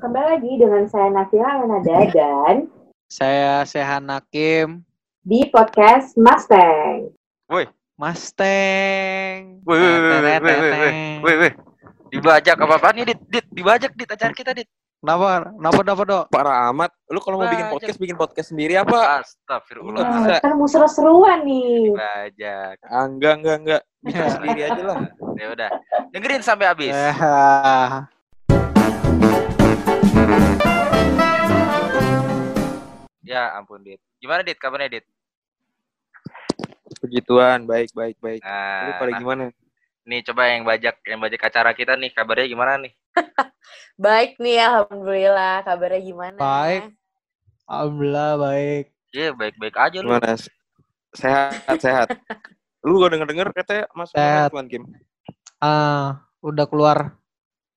Kembali lagi dengan saya Nafila Yanada dan Saya Sehan Hakim. di podcast Mustang. Mustang. Woi, woi, woi, woi, woi, woi, woi, woi. Dibajak apa apa nih, Dit? Dit, dibajak Dit acara kita, Dit. Kenapa? Kenapa? Kenapa, Dok? Parah amat. Lu kalau mau bikin podcast, bikin podcast sendiri apa? Astagfirullah. Nah, kan mau seru-seruan nih. Dibajak. Ah, enggak, enggak, enggak. Bikin sendiri aja lah. Ya udah. Dengerin sampai habis. Ya ampun, Dit. Gimana, Dit? Kabarnya, Dit? Begituan, baik, baik, baik. Nah, Lu pada nah, gimana? nih coba yang bajak yang bajak acara kita nih kabarnya gimana nih? Baik nih, alhamdulillah. Kabarnya gimana? Baik. Alhamdulillah baik. Iya, baik-baik aja lu. Gimana? Sehat, sehat. Lu gua denger-denger katanya masuk Sehat. rumah Kim. Ah, udah keluar.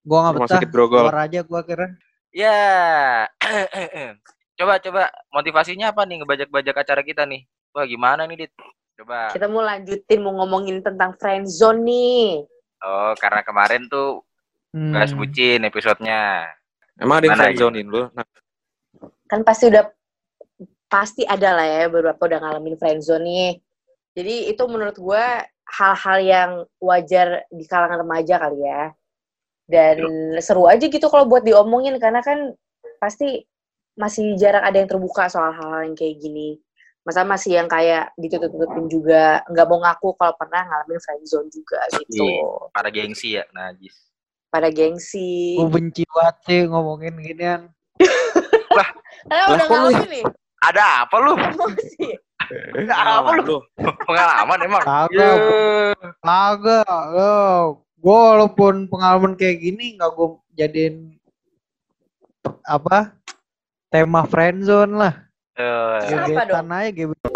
Gua nggak betah. Keluar aja gua kira. Ya. coba coba motivasinya apa nih ngebajak-bajak acara kita nih? Wah, gimana nih, Dit? Coba. Kita mau lanjutin, mau ngomongin tentang friendzone nih. Oh, karena kemarin tuh Hmm. bahas bucin episodenya. Emang ada yang Mana friendzonein lu? Nah, Kan pasti udah, pasti ada lah ya beberapa udah ngalamin friendzone nih. Jadi itu menurut gue hal-hal yang wajar di kalangan remaja kali ya. Dan seru aja gitu kalau buat diomongin karena kan pasti masih jarang ada yang terbuka soal hal-hal yang kayak gini. Masa masih yang kayak ditutup-tutupin juga, nggak mau ngaku kalau pernah ngalamin friendzone juga gitu. Iya. Para gengsi ya, najis. Pada gengsi. Gua benci banget sih ngomongin ginian. Karena Lah, udah kok lu- ngalamin nih, Ada apa lu? emosi. Ada apa lu? Pengalaman emang. Kagak, kagak. Lo, gua walaupun pengalaman kayak gini nggak gua jadiin apa? Tema friendzone lah. Apa Gebetan aja gebetan.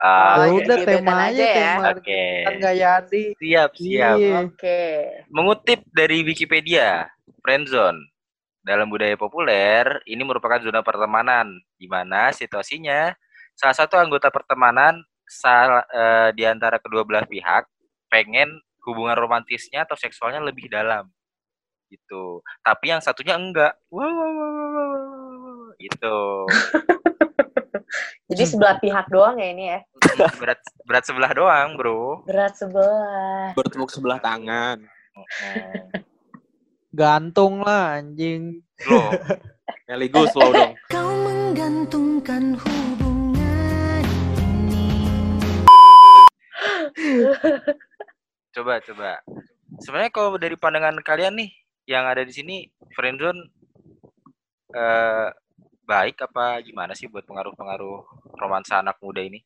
Oh, udah tema aja aja ya. tema Oke. kan nggak jadi. Siap, siap. Iya. Oke. Mengutip dari Wikipedia, friendzone dalam budaya populer ini merupakan zona pertemanan di mana situasinya salah satu anggota pertemanan sal- eh, di antara kedua belah pihak pengen hubungan romantisnya atau seksualnya lebih dalam gitu. Tapi yang satunya enggak. Wow, wow, wow, wow. Gitu. Jadi sebelah pihak doang ya ini ya. berat berat sebelah doang, Bro. Berat sebelah. Bertepuk sebelah tangan. Gantung lah anjing. Loh, Meligo slow dong. Kau menggantungkan hubungan ini coba coba. Sebenarnya kalau dari pandangan kalian nih yang ada di sini friendzone eh baik apa gimana sih buat pengaruh-pengaruh romansa anak muda ini?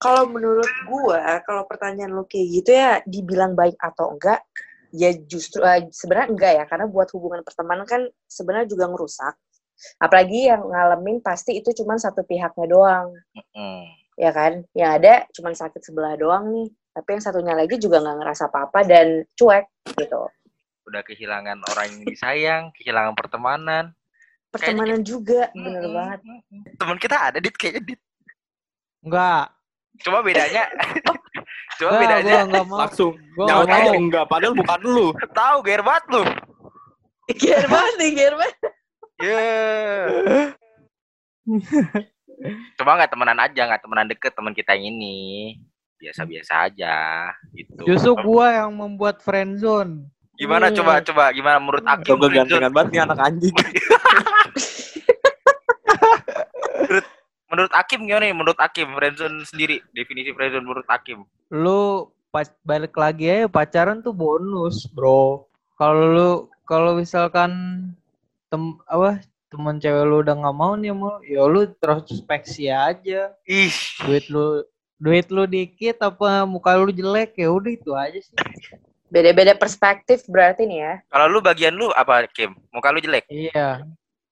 Kalau menurut gua, kalau pertanyaan lo kayak gitu ya, dibilang baik atau enggak, ya justru eh, sebenarnya enggak ya, karena buat hubungan pertemanan kan sebenarnya juga ngerusak. Apalagi yang ngalamin pasti itu cuma satu pihaknya doang, Mm. ya kan? Yang ada cuma sakit sebelah doang nih. Tapi yang satunya lagi juga nggak ngerasa apa-apa dan cuek gitu. Udah kehilangan orang yang disayang, kehilangan pertemanan. Pertemanan juga, bener Mm-mm. banget. Temen kita ada dit kayaknya dit. Enggak. Coba bedanya. Coba Enggak, bedanya. gua enggak mau. Langsung. Gua Nyaut nggak aja mau. enggak, padahal bukan lu. Tahu ger banget lu. Gear banget nih, gear banget. Ya. Coba nggak temenan aja, nggak temenan deket teman kita yang ini. Biasa-biasa aja gitu. Justru gua yang membuat friendzone. Gimana Hmm. coba coba gimana menurut Akim Coba gantengan banget nih anak anjing. Menurut Akim gimana nih? Menurut Akim friendzone sendiri definisi friendzone menurut Akim. Lu pas balik lagi aja pacaran tuh bonus, Bro. Kalau lu kalau misalkan tem apa teman cewek lu udah nggak mau nih mau ya lu introspeksi aja Ih, duit lu duit lu dikit apa muka lu jelek ya udah itu aja sih Beda-beda perspektif berarti nih ya. kalau lu bagian lu apa Kim? Muka lu jelek. iya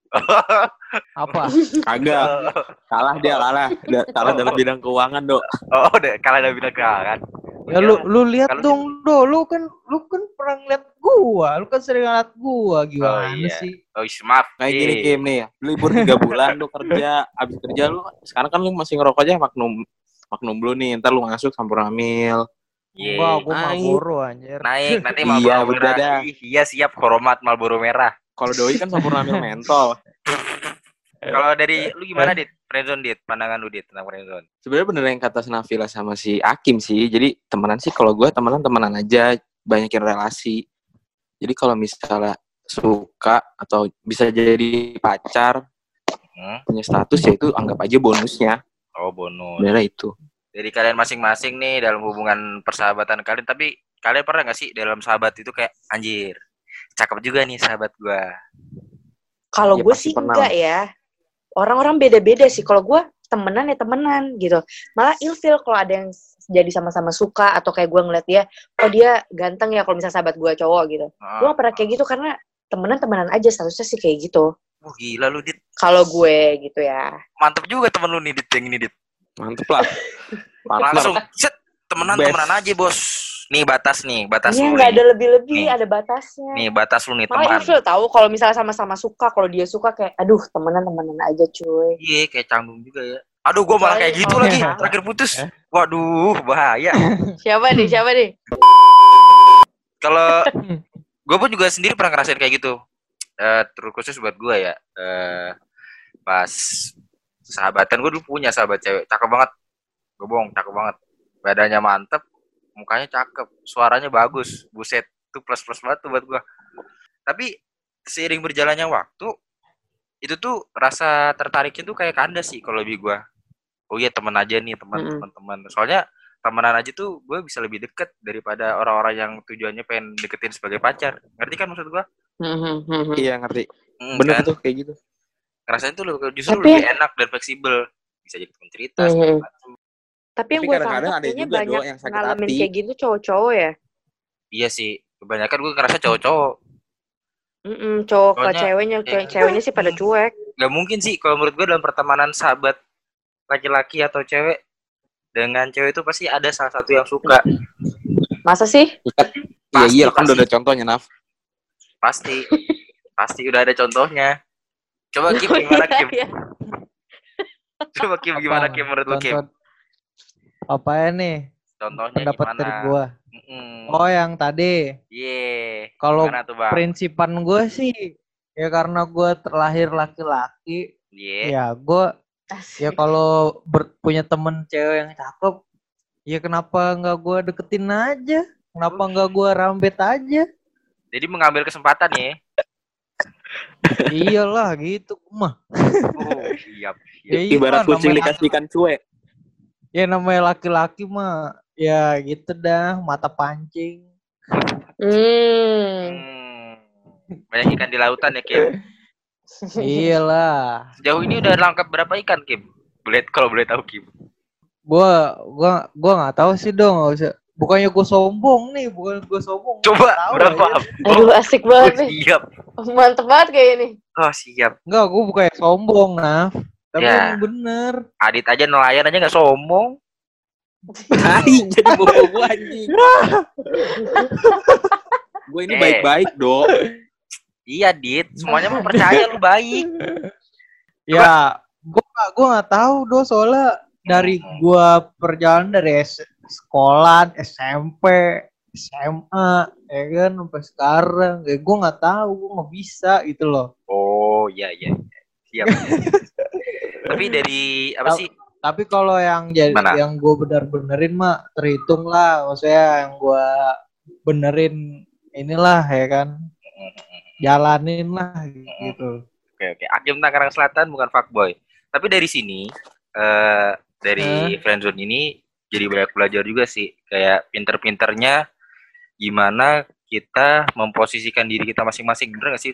apa Kagak. Kalah dia, kalah. Dia kalah dalam bidang keuangan, Dok. oh, udah kalah dari bidang keuangan. ya lu lu lihat dong do lu kan lu kan pernah ngeliat gua lu kan sering ngeliat gua gimana iya. sih Oh, maaf. Kayak Iya. gini Kim nih, libur tiga bulan lu kerja, abis kerja lu sekarang kan lu masih ngerokok aja magnum magnum dulu nih, ntar lu ngasuk campur hamil. Iya. Wah, gua Naik. Marlboro anjir. Naik nanti Iya, Marlboro udah merah. Iya siap hormat Marlboro merah. Kalau doi kan sempurna ambil mentol. Kalau dari lu gimana dit? Friendzone dit, pandangan lu dit tentang friendzone. Sebenarnya bener yang kata Nafila sama si Akim sih. Jadi temenan sih kalau gue temenan temenan aja, banyakin relasi. Jadi kalau misalnya suka atau bisa jadi pacar, Hmm? punya status ya itu anggap aja bonusnya. Oh bonus. Bener itu. Dari kalian masing-masing nih dalam hubungan persahabatan kalian, tapi kalian pernah nggak sih dalam sahabat itu kayak anjir, cakep juga nih sahabat gua. Kalau Ya, gue sih pernah enggak ya. Orang-orang beda-beda sih. Kalau gue temenan ya temenan gitu. Malah ilfil kalau ada yang jadi sama-sama suka atau kayak gue ngeliat dia, oh dia ganteng ya kalau misalnya sahabat gue cowok gitu. Ah, Gue gak pernah kayak gitu karena temenan temenan aja statusnya sih kayak gitu. Wah gila lu dit, Kalau gue gitu ya. mantep juga temen lu nih dit yang ini dit. Mantep lah. Langsung set temenan Best. temenan aja bos. Nih batas nih, batas Iya lu nggak nih. ada lebih-lebih, Nih. ada batasnya. Nih batas lu nih Malah teman. ilfil tahu kalau misalnya sama-sama suka, kalau dia suka kayak, aduh temenan temenan aja cuy. Iya kayak canggung juga ya. Aduh gua malah kayak gitu Oh, lagi, iya. terakhir putus. Waduh bahaya. Siapa nih? Siapa nih? Kalau gue pun juga sendiri pernah ngerasain kayak gitu. Eh terkhusus buat gue ya. Eh pas sahabatan gue dulu punya sahabat cewek, cakep banget. Gue bohong, cakep banget. Badannya mantep, mukanya cakep, suaranya bagus. Buset, itu plus plus banget tuh buat gue. Tapi seiring berjalannya waktu, itu tuh rasa tertariknya tuh kayak kandas sih kalau lebih gue. Oh iya temen aja nih teman Mm-mm. teman teman. Soalnya temenan aja tuh gue bisa lebih deket daripada orang-orang yang tujuannya pengen deketin sebagai pacar. Ngerti kan maksud gue? Hmm, hmm, hmm, hmm. Iya ngerti. Hmm, Bener kan? tuh kayak gitu. Ngerasain tuh lebih- justru Tapi- lebih enak dan fleksibel. Bisa jadi teman cerita. Segala hmm. Tapi yang Tapi gue tangkap ada kayaknya banyak yang sakit ngalamin hati. kayak gitu cowok-cowok ya. Iya sih. Kebanyakan gue ngerasa cowok-cowok. Mm-mm, cowok ke ceweknya, kayak ceweknya sih pada cuek. Gak mungkin sih kalau menurut gue dalam pertemanan sahabat laki-laki atau cewek dengan cewek itu pasti ada salah satu yang suka. Masa sih? Iya Pasti, iya kan udah ada contohnya Naf. Pasti. pasti udah ada contohnya. Coba Kim gimana Kim? Iya. Coba Kim gimana Kim menurut lu Kim? Ya nih Contohnya pendapat gimana? dari gua? Mm-mm. Oh yang tadi Iya. Kalau Gimana tuh bang? prinsipan gue sih ya karena gue terlahir laki-laki Iya. ya gue Asik. ya kalau punya temen cewek yang cakep ya kenapa nggak gue deketin aja kenapa nggak gue rambet aja Jadi mengambil kesempatan ya. Iyalah gitu mah Oh, siap. ya siap. iya, Ibarat kucing namanya- dikasih ikan cuek. ya namanya laki-laki mah ya gitu dah mata pancing Hmm. Hmm. Banyak ikan di lautan ya Kim. iyalah Sejauh ini udah nangkap berapa ikan Kim? Boleh kalau boleh tahu Kim. gua gua gua nggak tahu sih dong usah bukannya gue sombong nih bukan gue sombong Coba tahu berapa? aja. Aduh asik Oh, banget nih. siap. Mantep banget kayak ini. Oh, siap. Enggak, gue bukannya sombong, Naf. Tapi Ya. emang bener. Adit aja nelayan aja nggak sombong. Tai jadi bobo gua anjing. Gue ini Eh. baik-baik, Do. Iya, Dit. Semuanya mah percaya lu baik. Ya, gue gak, gua gak tahu do soalnya dari gua perjalanan dari S- sekolah, SMP, SMA, ya kan sampai sekarang, ya gue nggak tahu, gue nggak bisa gitu loh. Oh, iya, iya. Siap. Tapi dari apa sih? Tapi kalau yang jadi Mana? yang gue bener-benerin mah terhitung lah, maksudnya yang gue benerin inilah ya kan, jalanin lah gitu. Oke, oke. Akim Tangerang Selatan bukan fuckboy. Tapi dari sini eh dari friendzone ini jadi banyak belajar juga sih. Kayak pinter-pinternya gimana kita memposisikan diri kita masing-masing. Bener gak sih?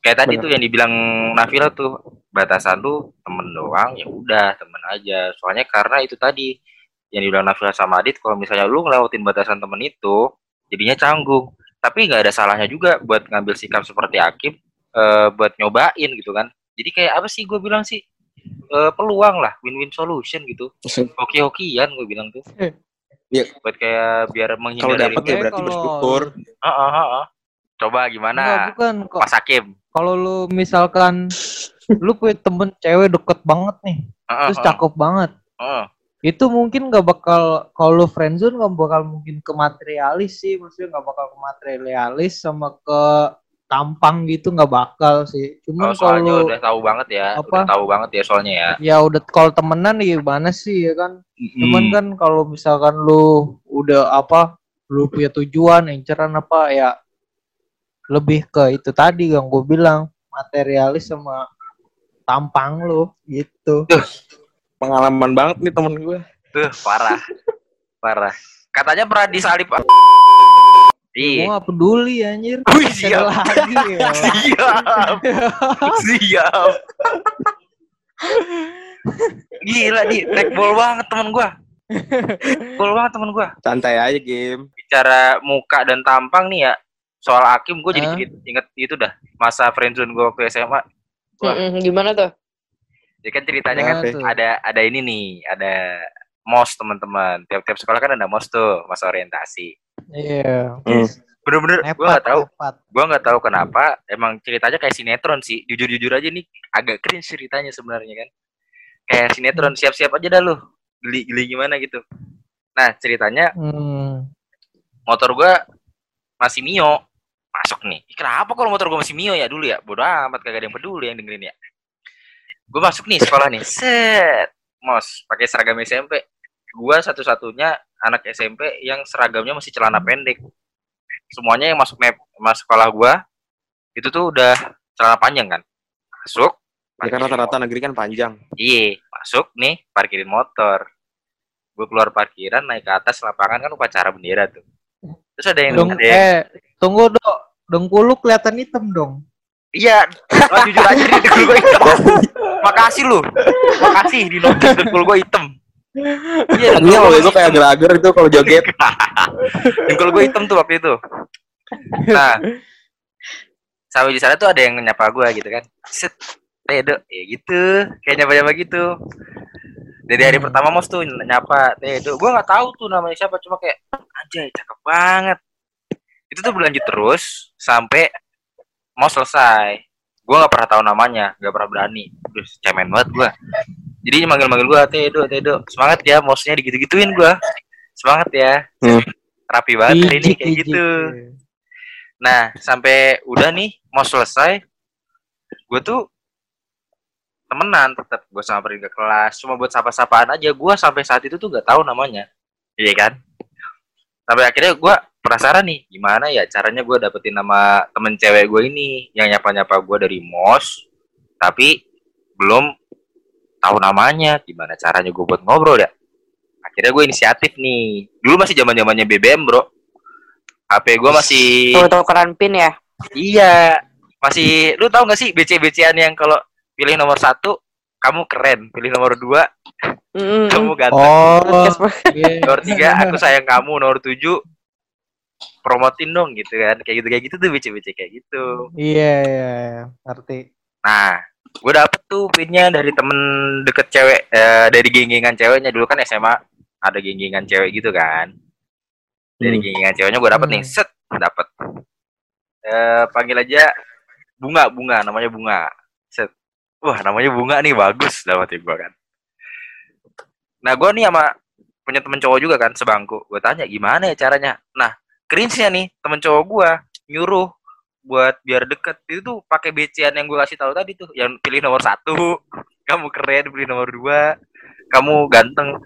Kayak tadi Bener. tuh yang dibilang Nafila tuh batasan lu temen doang ya udah temen aja. Soalnya karena itu tadi yang dibilang Nafila sama Adit kalau misalnya lu ngelewatin batasan temen itu jadinya canggung. Tapi nggak ada salahnya juga buat ngambil sikap seperti Akim eh, buat nyobain gitu kan. Jadi kayak apa sih gue bilang sih Eh, peluang lah win-win solution gitu. Oke-okean gue bilang tuh. Iya. Buat kayak biar Kalau menghindar dari dapat ya berarti kalau bersyukur. Ah, ah, ah, ah. Coba Enggak, gimana bukan kok. Mas Hakim? Kalau lu misalkan lu punya temen cewek deket banget nih, Ah, ah, terus cakep banget. ah. itu mungkin nggak bakal kalau lu friendzone nggak bakal mungkin ke materialis sih maksudnya nggak bakal ke materialis sama ke tampang gitu nggak bakal sih. Oh, Cuman soalnya kalau udah tahu banget ya. Apa? Udah tahu banget ya soalnya ya. ya udah kalau temenan ya gimana sih ya kan. Cuman Hmm. kan kalau misalkan lu udah apa lu punya tujuan inceran apa ya lebih ke itu tadi yang gue bilang materialis sama tampang lu gitu. Pengalaman banget nih temen gue. Tuh, parah. parah. Katanya pernah disalip. Gue Iya. gak peduli anjir. Wih, siap. lagi ya. Siap. Siap. Gila nih, trackball banget temen gua. Ball banget temen gua. Santai aja game. Bicara muka dan tampang nih ya. Soal Hakim gue jadi cerit- inget itu dah. Masa friendzone gue waktu SMA. Wah. Gimana tuh? Ya kan ceritanya kan Nah, tuh. ada ada ini nih, ada mos teman-teman. Tiap-tiap sekolah kan ada mos tuh, masa orientasi. Iya. Hmm. Bener-bener gue gak tahu. gue nggak tahu kenapa emang ceritanya kayak sinetron sih. Jujur jujur aja nih agak cringe ceritanya sebenarnya kan. Kayak sinetron siap-siap aja dah lu. Geli geli gimana gitu. Nah ceritanya Hmm. motor gue masih mio. Masuk nih. Ih, kenapa kalau motor gue masih mio ya? Dulu ya? Bodoh amat kagak ada yang peduli yang dengerin ya. Gue masuk nih sekolah nih. Set. Mos pakai seragam SMP gue satu-satunya anak SMP yang seragamnya masih celana pendek semuanya yang masuk nep masuk sekolah gue itu tuh udah celana panjang kan masuk Ya kan parkirin rata-rata negeri kan panjang. Iya, masuk nih, parkirin motor. Gue keluar parkiran, naik ke atas lapangan kan upacara bendera tuh. Terus ada yang, Dong, ada yang eh, tunggu dong. Dengkul lu kelihatan hitam dong. iya, oh, jujur aja di dengkul gue hitam. Makasih lu, makasih di notis dengkul gue hitam. Iya, Ini kalau gue kayak agar-agar itu kalau joget. dengkul gue hitam tuh waktu itu. Nah, sampai di sana tuh ada yang nyapa gue gitu kan. Set, Tedo, ya gitu, kayak nyapa-nyapa gitu. Dari hari Hmm. pertama mos tuh nyapa Tedo. Gue nggak tahu tuh namanya siapa, cuma kayak anjay cakep banget. Itu tuh berlanjut terus sampai mau selesai. Gue nggak pernah tahu namanya, nggak pernah berani. Terus cemen banget gue. Jadi manggil-manggil gue Tedo, Tedo. Semangat ya, mosnya digitu-gituin gue. Semangat ya. Hmm. Rapi banget hari ini Ijik, kayak gitu. Nah, sampai udah nih mau selesai, gue tuh temenan tetap gue samperin ke kelas cuma buat sapa-sapaan aja gue sampai saat itu tuh gak tahu namanya iya kan sampai akhirnya gue penasaran nih gimana ya caranya gue dapetin nama temen cewek gue ini yang nyapa-nyapa gue dari mos tapi belum tahu namanya gimana caranya gue buat ngobrol ya akhirnya gue inisiatif nih dulu masih zaman zamannya BBM bro HP gue masih Tuh tukeran pin ya? Iya, masih lu tahu gak sih BC-BCan yang kalau pilih nomor satu kamu keren, pilih nomor dua Mm-mm. kamu ganteng, Oh, iya. nomor tiga aku sayang kamu, nomor tujuh promotin dong gitu kan, kayak gitu kayak gitu tuh BC-BC kayak gitu. Iya, iya, iya. ngerti. Nah, gue dapet tuh pinnya dari temen deket cewek, eh, dari geng-gengan ceweknya dulu kan SMA ada geng-gengan cewek gitu kan. Dari Hmm. geng-gengan ceweknya gue dapet nih, Hmm. set dapet. Eh, panggil aja bunga, bunga, namanya bunga. Set. Wah, namanya bunga nih bagus dapetin gue kan. Nah, gue nih sama punya temen cowok juga kan sebangku. Gue tanya gimana ya caranya. Nah, cringe-nya nih temen cowok gue nyuruh buat biar deket. Itu tuh pakai BCan yang gue kasih tahu tadi tuh yang pilih nomor satu. Kamu keren pilih nomor dua. Kamu ganteng.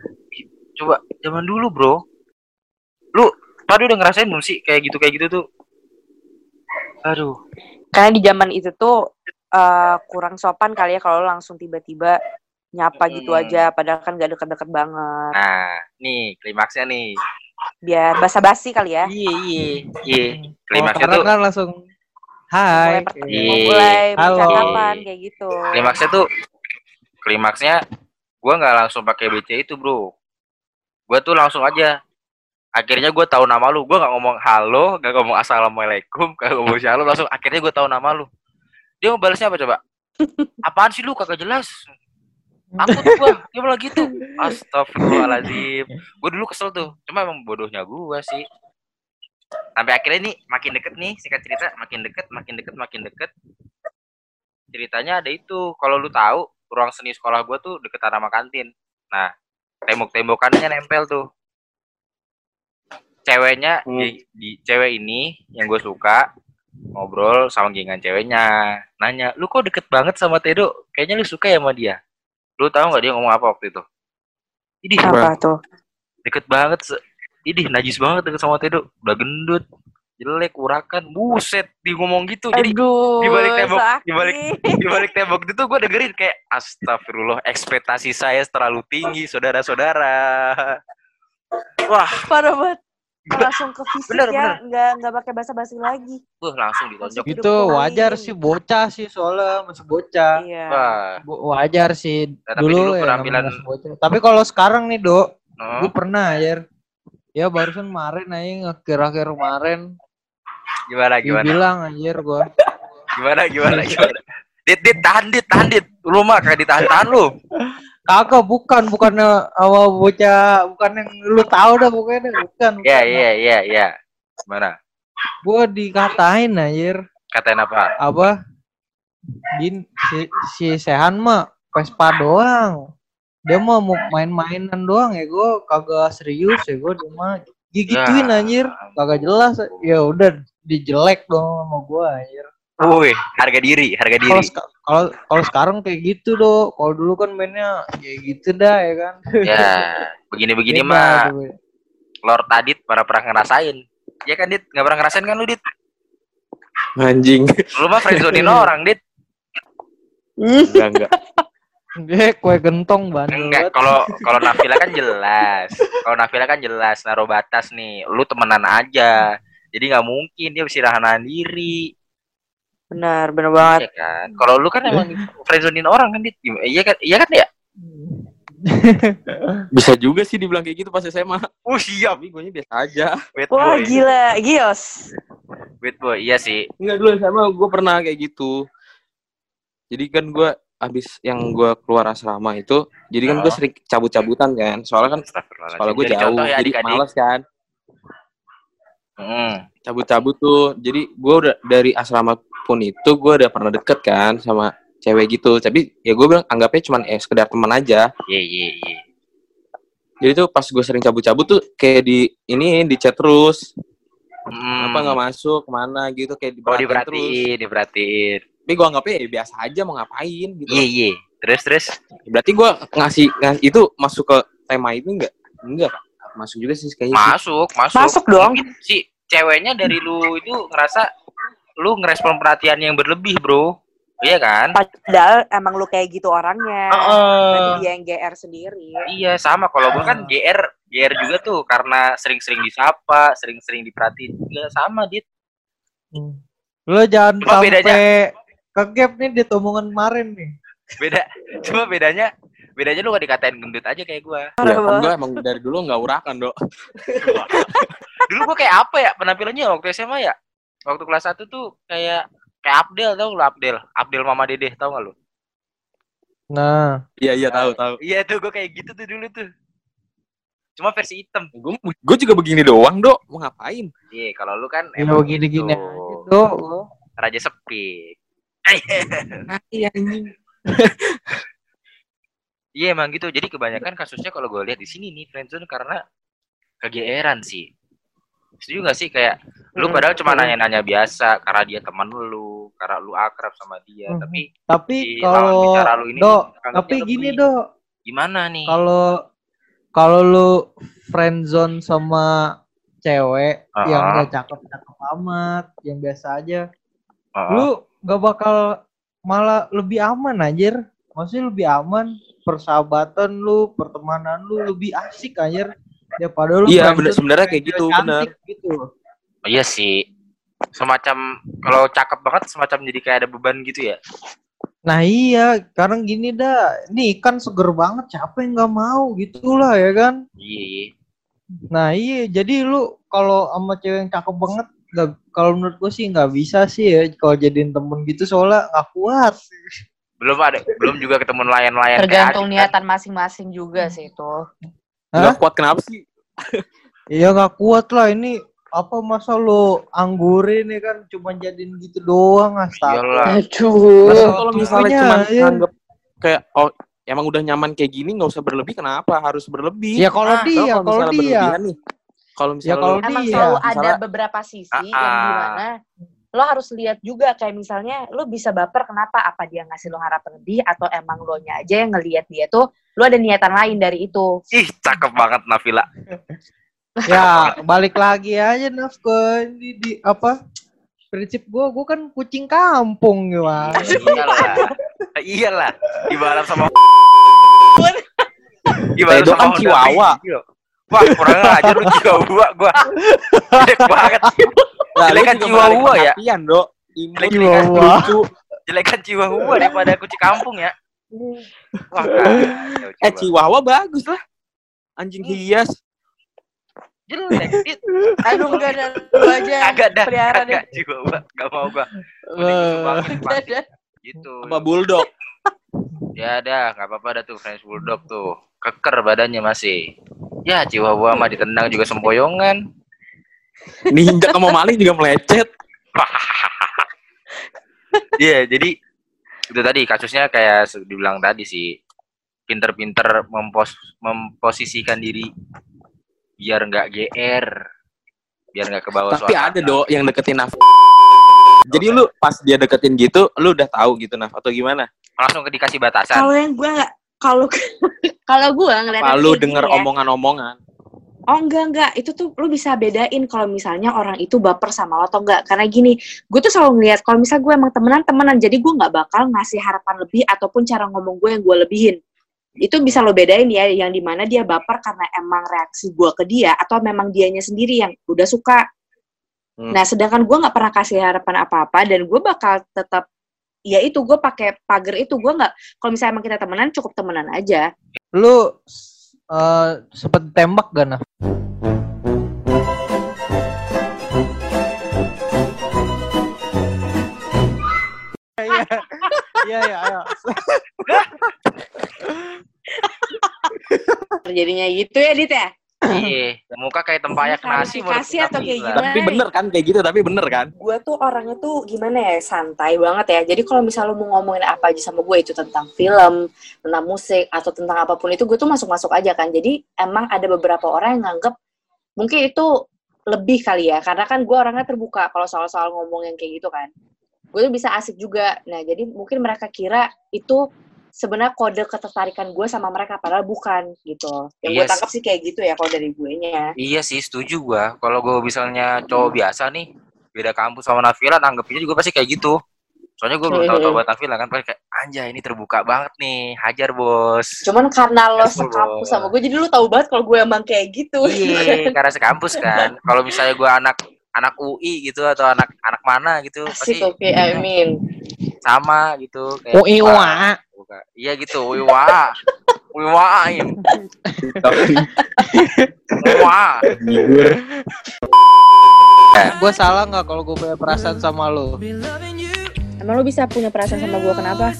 Coba zaman dulu bro. Lu tadi udah ngerasain belum sih kayak gitu kayak gitu tuh? Aduh. Karena di zaman itu tuh eh, kurang sopan kali ya kalau langsung tiba-tiba nyapa gitu Hmm. aja. Padahal kan gak deket-deket banget. nah nih klimaksnya nih. Biar basa-basi kali ya. iya iya iya. Klimaksnya tuh kan langsung Hai. per- Iya. mulai Halo. percakapan kayak gitu. klimaksnya tuh klimaksnya gua nggak langsung pakai BC itu bro. Gua tuh langsung aja. Akhirnya gue tahu nama lu. Gue nggak ngomong halo nggak ngomong assalamualaikum nggak ngomong shalom langsung akhirnya gue tahu nama lu. Dia mau balasnya apa coba? Apaan sih lu? Kagak jelas. Takut gue dia malah gitu. Astagfirullahaladzim. Gue dulu kesel tuh. Cuma emang bodohnya gue sih sampai akhirnya nih makin deket nih singkat cerita makin deket makin deket makin deket. Ceritanya ada itu kalau lu tahu ruang seni sekolah gue tuh deketan sama kantin. Nah tembok-tembokannya nempel tuh. Ceweknya Hmm. di, di- cewek ini yang gue suka ngobrol sama gengan ceweknya. Nanya lu kok deket banget sama Tedo? Kayaknya lu suka ya sama dia. Lu tahu nggak dia ngomong apa waktu itu? Idih, Apa tuh? deket banget Idih, najis banget deket sama Tedo udah gendut jelek urakan buset dia ngomong gitu jadi Aduh, di balik tembok- di balik- di balik tembok itu gue dengerin kayak astagfirullah ekspektasi saya terlalu tinggi saudara-saudara wah Parah banget. Langsung ke fisik Bener, ya, bener. nggak nggak pakai basa-basi lagi. Tuh langsung ditonjok. Itu wajar sih bocah sih soalnya masih bocah. Iya. Wah, Wajar sih Nah, tapi dulu, dulu ya penampilan-. Tapi kalau sekarang nih, Dok, no. gue pernah ayer. Ya barusan kemarin aja akhir-akhir kemarin gimana gimana bilang anjir gua. gimana gimana gimana. Dit, dit, tahan, dit, tahan, dit. Lu mah kayak ditahan-tahan lu. Kagak bukan bukannya awal bocah bukan yang lu tahu dah pokoknya bukan. Iya, iya, iya, iya. Gimana? Gue dikatain anjir Katain apa? apa Gin, si, si Sehan mah Vespa doang. Dia mah mau main-mainan doang ya gue kagak serius ya gue dia mah gigituin Ya. anjir kagak jelas ya udah dijelek dong sama gue anjir. Woi, harga diri, harga diri. kalau kalau sekarang kayak gitu do, kalau dulu kan mainnya ya gitu dah ya kan. Ya, begini-begini mah tuh. Lord Adit pada pernah ngerasain. Ya kan, Dit? Nggak pernah ngerasain kan lu, Dit? Anjing. Lu mah friendzonin orang, Dit. enggak, enggak. Dia kue gentong bandel Enggak, banget. kalau kalau Nafila kan jelas. Kalau Nafila kan jelas naruh batas nih. Lu temenan aja. Jadi nggak mungkin dia bisa nahan diri. Benar, benar banget. Iya kan? Kalau lu kan emang friendzonin orang kan, Dit. Gim- Iya kan? Iya kan ya? Bisa juga sih dibilang kayak gitu pas SMA. Oh, siap. Tapi gue biasa aja. Wait Wah, boy. gila, Gios. Wait boy. Iya sih. Enggak dulu SMA gue pernah kayak gitu. Jadi kan gue abis yang gue keluar asrama itu, jadi kan gue Oh. sering cabut-cabutan kan. Soalnya kan sekolah gue jauh, ya, jadi adik-adik. males kan. Hmm. Cabut-cabut tuh. Jadi gue udah dari asrama pun itu gue udah pernah deket kan sama cewek gitu. Tapi ya gue bilang anggapnya cuman eh sekedar teman aja. Iya, iya, iya. Jadi tuh pas gue sering cabut-cabut tuh kayak di ini di chat terus. Hmm. Apa nggak masuk ke mana gitu kayak Oh, diperhatiin terus. diperhatiin, diperhatiin. Tapi gue anggapnya ya biasa aja mau ngapain gitu. Iya, iya. Terus, terus. Berarti gue ngasih, ngasih itu masuk ke tema itu enggak? Enggak, Pak. Masuk juga sih kayaknya. sih. Masuk, masuk. Masuk dong. Mungkin si ceweknya dari lu itu ngerasa lu ngerespon perhatian yang berlebih, bro. Iya kan? Padahal emang lu kayak gitu orangnya. Heeh. Tapi dia yang GR sendiri. Iya, sama. Kalau gue kan GR, GR juga tuh karena sering-sering disapa, sering-sering diperhatiin juga sama, Dit. Lu jangan Cuma sampai bedanya- kegap nih di omongan kemarin nih. Beda. Cuma bedanya bedanya lu gak dikatain gendut aja kayak gua. Ya, gue emang dari dulu nggak urakan, dok. Dulu gua kayak apa ya penampilannya waktu SMA ya? Waktu kelas 1 tuh kayak kayak Abdel tau lu Abdel, Abdel Mama Dede tau gak lu? Nah, Iya, iya, tahu, tahu. Iya tuh gua kayak gitu tuh dulu tuh. Cuma versi hitam. Gue gue juga begini doang, dok. Mau ngapain? Iya, kalau lu kan ya emang begini-gini gitu. aja tuh. Raja sepi. Iya, anjing. Iya emang gitu. Jadi kebanyakan kasusnya kalau gue lihat di sini nih friendzone karena kegeeran sih. Setuju gak sih kayak lu Hmm, padahal cuma hmm. nanya-nanya biasa karena dia teman lu, karena lu akrab sama dia, Hmm. tapi Tapi Di lawan kalau bicara lu ini anggapnya tapi gini, Dok. gimana nih? Kalau kalau lu friendzone sama cewek Ah. yang gak cakep-cakep amat, yang biasa aja, Heeh. lu gak bakal malah lebih aman anjir. Maksudnya lebih aman persahabatan lu, pertemanan lu lebih asik anjir. Daripada lu Iya, bener- sebenarnya kayak gitu, cantik gitu. Iya sih. Semacam kalau cakep banget semacam jadi kayak ada beban gitu ya. Nah iya, sekarang gini dah, nih kan seger banget, yang nggak mau gitulah ya kan? Iya, iya. Nah iya, jadi lu kalau sama cewek yang cakep banget, nggak, kalau menurut gue sih nggak bisa sih ya kalau jadiin temen gitu soalnya nggak kuat. Belum ada, belum juga ketemu nelayan-nelayan kayak Tergantung kan. niatan masing-masing juga sih itu. Nggak kuat kenapa sih? Iya nggak kuat lah ini apa masa lu anggurin ya kan cuma jadiin gitu doang astaga. Iyalah. Aduh. Kalau misalnya cuma iya. anggap kayak oh emang udah nyaman kayak gini nggak usah berlebih kenapa harus berlebih? Ya kalau Ah, dia, kalau misalnya dia, nih, kalau misalnya kalau lu- Emang Iya, selalu ada misalnya- beberapa sisi Ah, yang ah. di mana lo harus lihat juga kayak misalnya lo bisa baper kenapa apa dia ngasih lo harapan lebih atau emang lo nya aja yang ngelihat dia tuh lo ada niatan lain dari itu Ih, cakep banget Nafila. ya balik lagi aja Naf ke di, di apa prinsip gue gue kan kucing kampung ya Iyalah. Iyalah. Ibarat sama Ibarat Edo kan Chihuahua. Wah, kurang aja lu Chihuahua gua. Jelek banget. Jelek lu kan Chihuahua menarik ya? perhatian, Dok. Imut, Jelek Chihuahua. lucu. Jelekan Chihuahua daripada kucing kampung ya. Wah, kacau, Eh, Chihuahua bagus lah. Anjing hias. Jelek. Aduh enggak ada lo aja Kagak dah. pelihara deh Kagak Chihuahua. Gak mau gua. Gua. Enggak ada. Gitu. Sama bulldog. Ya dah, nggak apa-apa dah tuh French Bulldog tuh. Keker badannya masih. Ya, Chihuahua mah ditendang juga sempoyongan. Diinjak sama maling juga melecet. Iya, jadi itu tadi kasusnya kayak dibilang tadi sih. Pinter-pinter mempos memposisikan diri biar nggak GR. Biar nggak ke bawah Tapi ada, Dok, yang deketin Naf. Jadi lu pas dia deketin gitu, lu udah tahu gitu Naf atau gimana? Langsung ke dikasih batasan. kalau yang gue nggak kalau kalau gue ngeliat Apa lu denger ya, omongan-omongan? Oh enggak enggak, itu tuh lu bisa bedain kalau misalnya orang itu baper sama lo atau enggak. Karena gini, gue tuh selalu ngeliat kalau misal gue emang temenan temenan, jadi gue nggak bakal ngasih harapan lebih ataupun cara ngomong gue yang gue lebihin. Itu bisa lo bedain ya, yang di mana dia baper karena emang reaksi gue ke dia atau memang dianya sendiri yang udah suka. Hmm. Nah, sedangkan gue nggak pernah kasih harapan apa-apa dan gue bakal tetap ya itu gue pakai pagar itu gue nggak kalau misalnya emang kita temenan cukup temenan aja lu eh sempet tembak gak Naf? Iya, iya, iya, ayo. jadinya gitu ya Dit ya Iya, muka kayak tempayak nasi. Klarifikasi atau kayak gimana? Tapi bener kan kayak gitu, tapi bener kan? gue tuh orangnya tuh gimana ya santai banget ya jadi kalau misalnya lu mau ngomongin apa aja sama gue itu tentang film tentang musik atau tentang apa pun itu gue tuh masuk masuk aja kan jadi emang ada beberapa orang yang nganggep mungkin itu lebih kali ya karena kan gue orangnya terbuka kalau soal-soal ngomong yang kayak gitu kan gue tuh bisa asik juga nah jadi mungkin mereka kira itu sebenarnya kode ketertarikan gue sama mereka padahal bukan gitu yang gue Yes. tangkap sih kayak gitu ya kalau dari gue nya Iya sih, setuju gua. Kalau gua misalnya cowok biasa nih, beda kampus sama Nafila, tanggepinnya juga pasti kayak gitu. Soalnya gua belum tahu tahu buat Nafila kan, pasti kayak anjay ini terbuka banget nih, hajar bos. cuman karena lo sekampus sama gue jadi lu tahu banget kalau gue emang kayak gitu Iya, karena sekampus kan. Kalau misalnya gua anak anak UI gitu atau anak anak mana gitu, pasti Asik oke, I mean. sama gitu. Kayak UI buka- buka. Iya gitu, UI wa. UI wa, im. Wa. Gue salah nggak kalau gue punya perasaan sama lu? Emang lu bisa punya perasaan sama gue kenapa?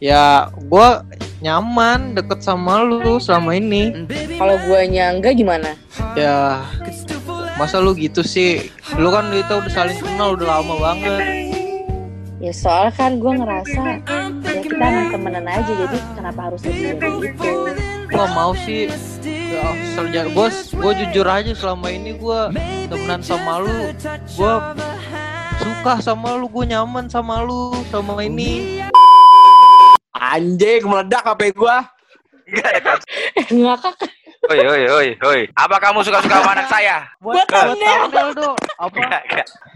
Ya, gue nyaman deket sama lu selama ini. Kalau gue enggak gimana? Ya, masa lu gitu sih? Lu kan kita udah saling kenal udah lama banget. Ya soal kan gue ngerasa ya kita emang temenan aja jadi kenapa harus lebih dari itu? Gua mau sih. Ya, selja, gue gue jujur aja selama ini gue temenan sama lu. Gue suka sama lu, gue nyaman sama lu selama ini. Anjing, meledak HP gua. Ngakak Oi, oi, oi, oi. Apa kamu suka-suka sama anak saya? buat Buat thumbnail. Apa?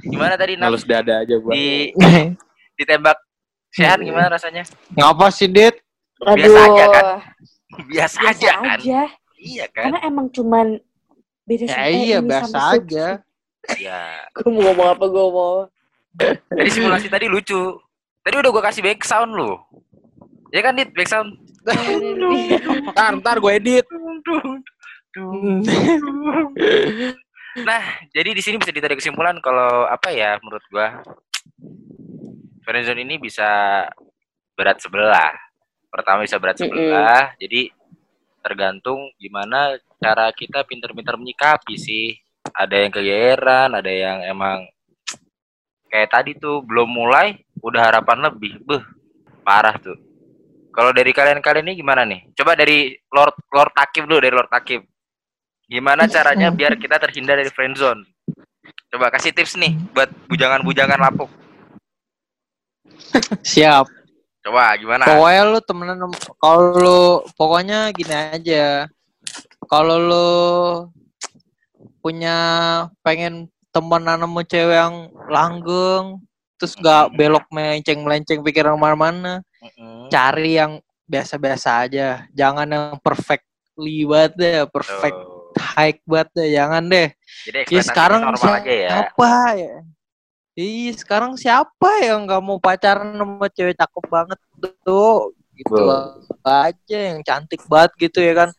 Gimana tadi? Halus dada aja gua. di ditembak Sehan gimana rasanya? Ngapa sih, Dit? Biasa aja kan? Aduh, Biasa, biasa aja kan? aja. Iya kan? Karena emang cuman beda Ya eh, iya, ini biasa sama aja. Ya. Gue mau ngomong apa gue mau. Tadi simulasi tadi lucu. Tadi udah gua kasih back sound lu. Ya kan, Dit? Back sound. Ntar, ntar gue edit. Nah, jadi di sini bisa ditarik kesimpulan kalau apa ya menurut gua friendzone ini bisa berat sebelah. Pertama bisa berat sebelah. Jadi tergantung gimana cara kita pinter-pinter menyikapi sih. Ada yang kegeeran, ada yang emang kayak tadi tuh belum mulai udah harapan lebih. Beh, parah tuh. Kalau dari kalian-kalian ini gimana nih? Coba dari Lord Lord Takib dulu dari Lord Takib. Gimana caranya biar kita terhindar dari friendzone? Coba kasih tips nih buat bujangan-bujangan lapuk. Siap. Coba gimana? Pokoknya lu temenan kalau lu pokoknya gini aja. Kalau lu punya pengen temenan sama cewek yang langgeng terus gak belok melenceng melenceng pikiran ke mana-mana Mm-mm. cari yang biasa-biasa aja jangan yang perfectly banget deh perfect Tuh. high banget deh jangan deh Jadi ya sekarang normal aja ya. siapa ya Ih, sekarang siapa yang nggak mau pacaran sama cewek cakep banget tuh? Gitu Betul. aja yang cantik banget gitu ya kan.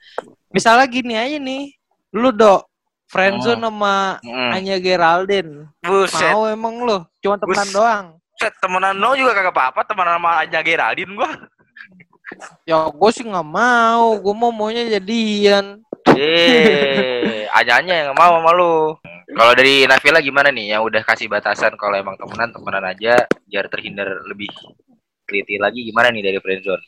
Misalnya gini aja nih, lu dok friendzone sama Mm. Anya Geraldine. Buset. Mau emang lu? Cuma temenan Bus. doang. Buset, temenan lo juga kagak apa-apa, temenan sama Anya Geraldine gua. Ya gue sih nggak mau, gue mau maunya jadian. Eh, Anyanya yang mau sama lu. Kalau dari Navila gimana nih? Yang udah kasih batasan kalau emang temenan temenan aja biar terhindar lebih teliti lagi gimana nih dari friendzone?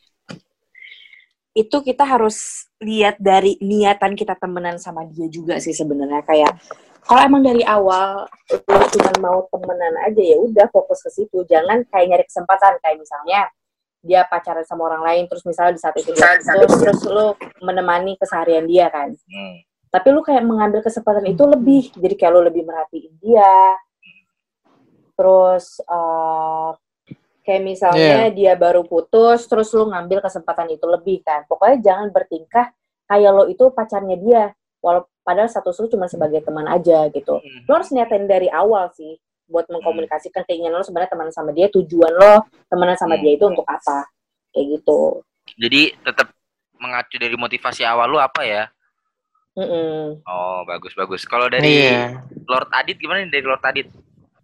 itu kita harus lihat dari niatan kita temenan sama dia juga sih sebenarnya. Kayak kalau emang dari awal lo cuma mau temenan aja ya udah fokus ke situ. Jangan kayak nyari kesempatan. Kayak misalnya dia pacaran sama orang lain terus misalnya di saat itu dia putus terus lo menemani keseharian dia kan. Hmm. Tapi lu kayak mengambil kesempatan itu lebih. Jadi kayak lu lebih merhatiin dia. Terus eh, kayak misalnya dia baru putus terus lu ngambil kesempatan itu lebih kan. Pokoknya jangan bertingkah kayak lo itu pacarnya dia. Walau padahal status lu cuma sebagai teman aja gitu. Lo harus niatin dari awal sih buat mengkomunikasikan keinginan lo sebenarnya teman sama dia tujuan lo temenan sama dia itu untuk apa. Kayak gitu. Jadi tetap mengacu dari motivasi awal lu apa ya? Mm-mm. Oh, bagus bagus. Kalau dari Iya. Lord Adit gimana nih dari Lord Adit?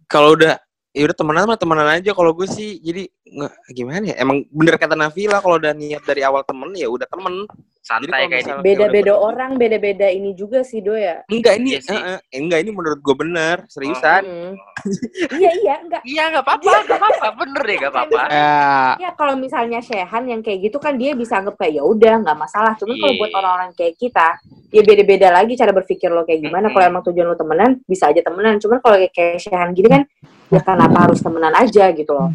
Kalau udah ya udah temenan mah temenan aja kalau gue sih jadi nggak gimana ya emang bener kata Navila kalau udah niat dari awal temen ya udah temen Santai kayak beda-beda Ya orang beda-beda ini juga sih do ya enggak ini Iya sih. eh, eh, enggak ini menurut gue bener seriusan Mm. iya iya enggak Iya nggak apa-apa, nggak apa-apa, bener deh nggak apa-apa. Ya, Ya kalau misalnya Shehan yang kayak gitu kan dia bisa anggap kayak ya udah nggak masalah. Cuman kalau Iya. buat orang-orang kayak kita, ya beda-beda lagi cara berpikir lo kayak gimana. Kalau emang tujuan lo temenan, bisa aja temenan. Cuman kalau kayak- kayak Shehan gini kan, ya kenapa harus temenan aja gitu loh.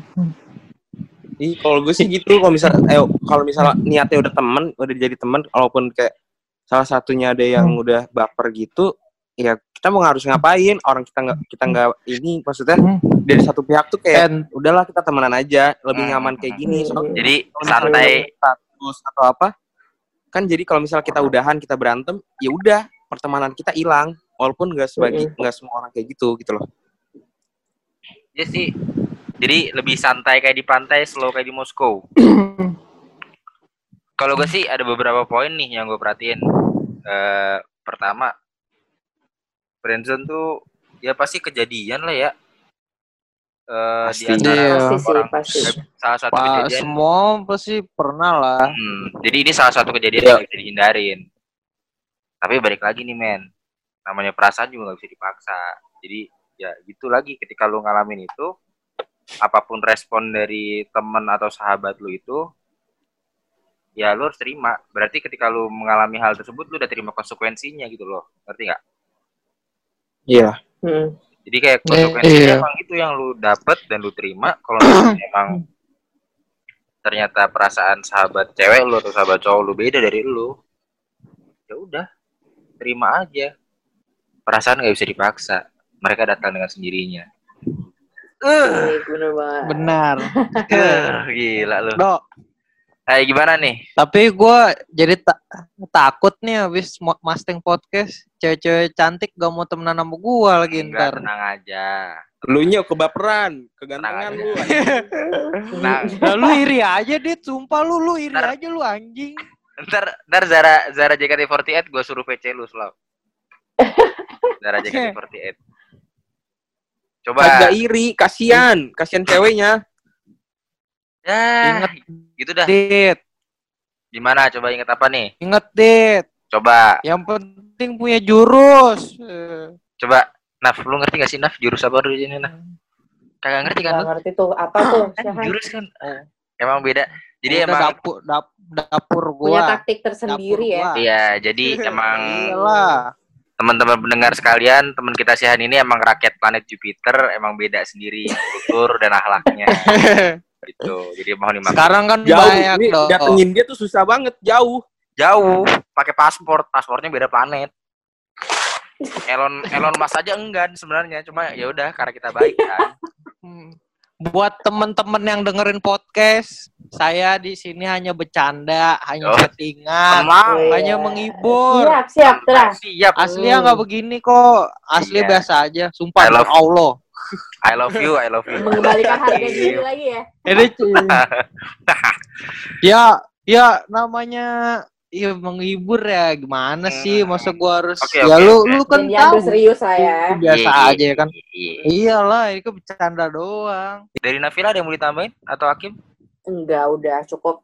Ih, kalau gue sih gitu kalau misal eh kalau misalnya niatnya udah temen udah jadi temen walaupun kayak salah satunya ada yang udah baper gitu ya kita mau harus ngapain orang kita nggak kita nggak ini maksudnya Hmm. dari satu pihak tuh kayak and udahlah kita temenan aja lebih Hmm. nyaman kayak gini soalnya Jadi kalau misalnya santai. status atau apa kan jadi kalau misalnya kita udahan kita berantem ya udah pertemanan kita hilang walaupun nggak sebagai nggak semua orang kayak gitu gitu loh Iya sih. Jadi lebih santai kayak di pantai, slow kayak di Moskow. Kalau gue sih ada beberapa poin nih yang gue perhatiin. Eh, pertama, friendzone tuh ya pasti kejadian lah ya. Eh di Pasti. antara Iya. Pasti sih, orang pasti. salah satu Pak, kejadian. semua pasti pernah lah. Hmm, jadi ini salah satu kejadian Iya. yang bisa dihindarin. Tapi balik lagi nih men, namanya perasaan juga gak bisa dipaksa. Jadi ya gitu lagi ketika lu ngalamin itu, apa pun respon dari temen atau sahabat lu itu, ya lu harus terima. Berarti ketika lu mengalami hal tersebut, lu udah terima konsekuensinya gitu loh. Ngerti nggak? iya Mm. Jadi kayak Eh, konsekuensinya iya. emang itu yang lu dapet dan lu terima. Kalau emang ternyata perasaan sahabat cewek lu atau sahabat cowok lu beda dari lu, ya udah terima aja. Perasaan nggak bisa dipaksa. Mereka datang dengan sendirinya. Bener banget. Benar. Eh, gila lu. Dok, Hai gimana nih? tapi gue jadi ta- takut nih habis mo- masting podcast cewek-cewek cantik gak mau temenan sama gue lagi Enggak, ntar. tenang aja. lu nya kebaperan kegantengan lu Nah, Nah, lu iri aja dit, sumpah lu, lu iri Ntar- aja lu anjing. ntar ntar Zara Zara JKT48 gue suruh PC lu slow. Zara JKT48. Coba. agak iri kasihan kasihan ceweknya Ya, Ingat. gitu dah. Dit, Gimana? Coba inget apa nih? inget dit, Coba, yang penting punya jurus. Eh, coba. Naf, lu ngerti gak sih Naf jurus apa dulu ini Naf? Kagak ngerti kan lu? ngerti tuh apa tuh Kan Shehan. jurus kan emang beda. Jadi udah emang dapur, dap- dapur Punya gua. taktik tersendiri ya. iya, jadi emang Iyalah. Teman-teman pendengar sekalian, teman kita Sihan ini emang rakyat planet Jupiter, emang beda sendiri kultur dan akhlaknya. gitu. Jadi mohon dimaklumi. Sekarang kan Jauh. banyak Ini dong. datengin dia tuh susah banget. Jauh. Jauh, pakai paspor, paspornya beda planet. Elon Elon Musk aja enggan sebenarnya, cuma ya udah karena kita baik kan. Hmm. Buat temen-temen yang dengerin podcast, saya di sini hanya bercanda, hanya Oh. Tenang. Iya. hanya menghibur. Siap, siap, terang. Siap. Aslinya nggak begini kok. Asli Iya. biasa aja. Sumpah I love- demi Allah. I love you, I love you. Mengembalikan harga diri lagi ya. Ini ya ya namanya ya menghibur ya gimana sih Hmm. masa gua harus Oke, ya lu oke. lu kan diambil tahu serius lah ya. biasa Iya, iya, aja ya kan iya. iyalah ini kan bercanda doang Dari Nafila ada yang mau ditambahin atau Hakim? Enggak, udah cukup.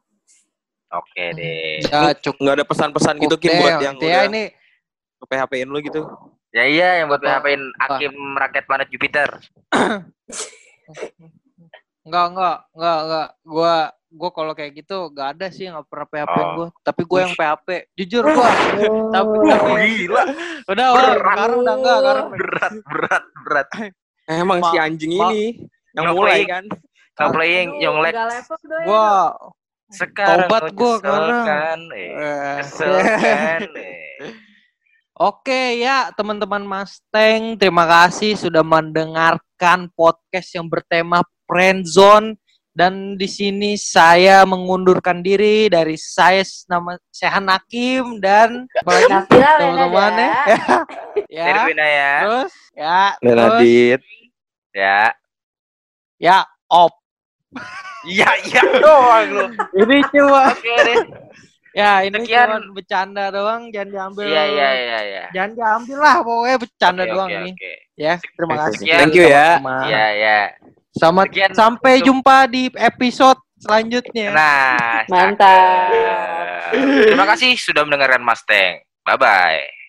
Oke deh. ya cukup Nggak ada pesan-pesan gitu Kim buat yang Intinya udah ini PHP-in lu gitu. Ya iya yang buat? PHP-in Hakim rakyat planet Jupiter. enggak enggak enggak enggak gua gua kalau kayak gitu gak ada sih nggak pernah PHP Oh. gua tapi gua yang PHP jujur gua tapi Oh. tapi Gila, udah udah Berat. sekarang udah enggak sekarang berat, berat, berat. Eh, Emang Ma- si anjing ma- ini yang mulai kan. No playing, Aduh, Young Lex. ya. gua Sekarang Tobat kau gua kan, eh. eh, Kesel kan, eh. Oke ya teman-teman Mustang, terima kasih sudah mendengarkan podcast yang bertema friendzone dan di sini saya mengundurkan diri dari saya nama Sehan Hakim dan teman-teman ya. Lenada. ya. Ya. Terus ya, terus Adit. Ya. ya op. Iya, iya doang lu. Ini cuma Oke deh. ya ini Sekian. cuma bercanda doang, jangan diambil. Iya, iya, iya, iya. Jangan diambil lah pokoknya bercanda Oke, doang oke, ini. oke. Ya, terima Oke, kasih. sekian. Thank you ya. Iya, iya. Sama Sekian sampai untuk- jumpa di episode selanjutnya. Nah, Mantap. Terima kasih sudah mendengarkan Mustang. Bye bye.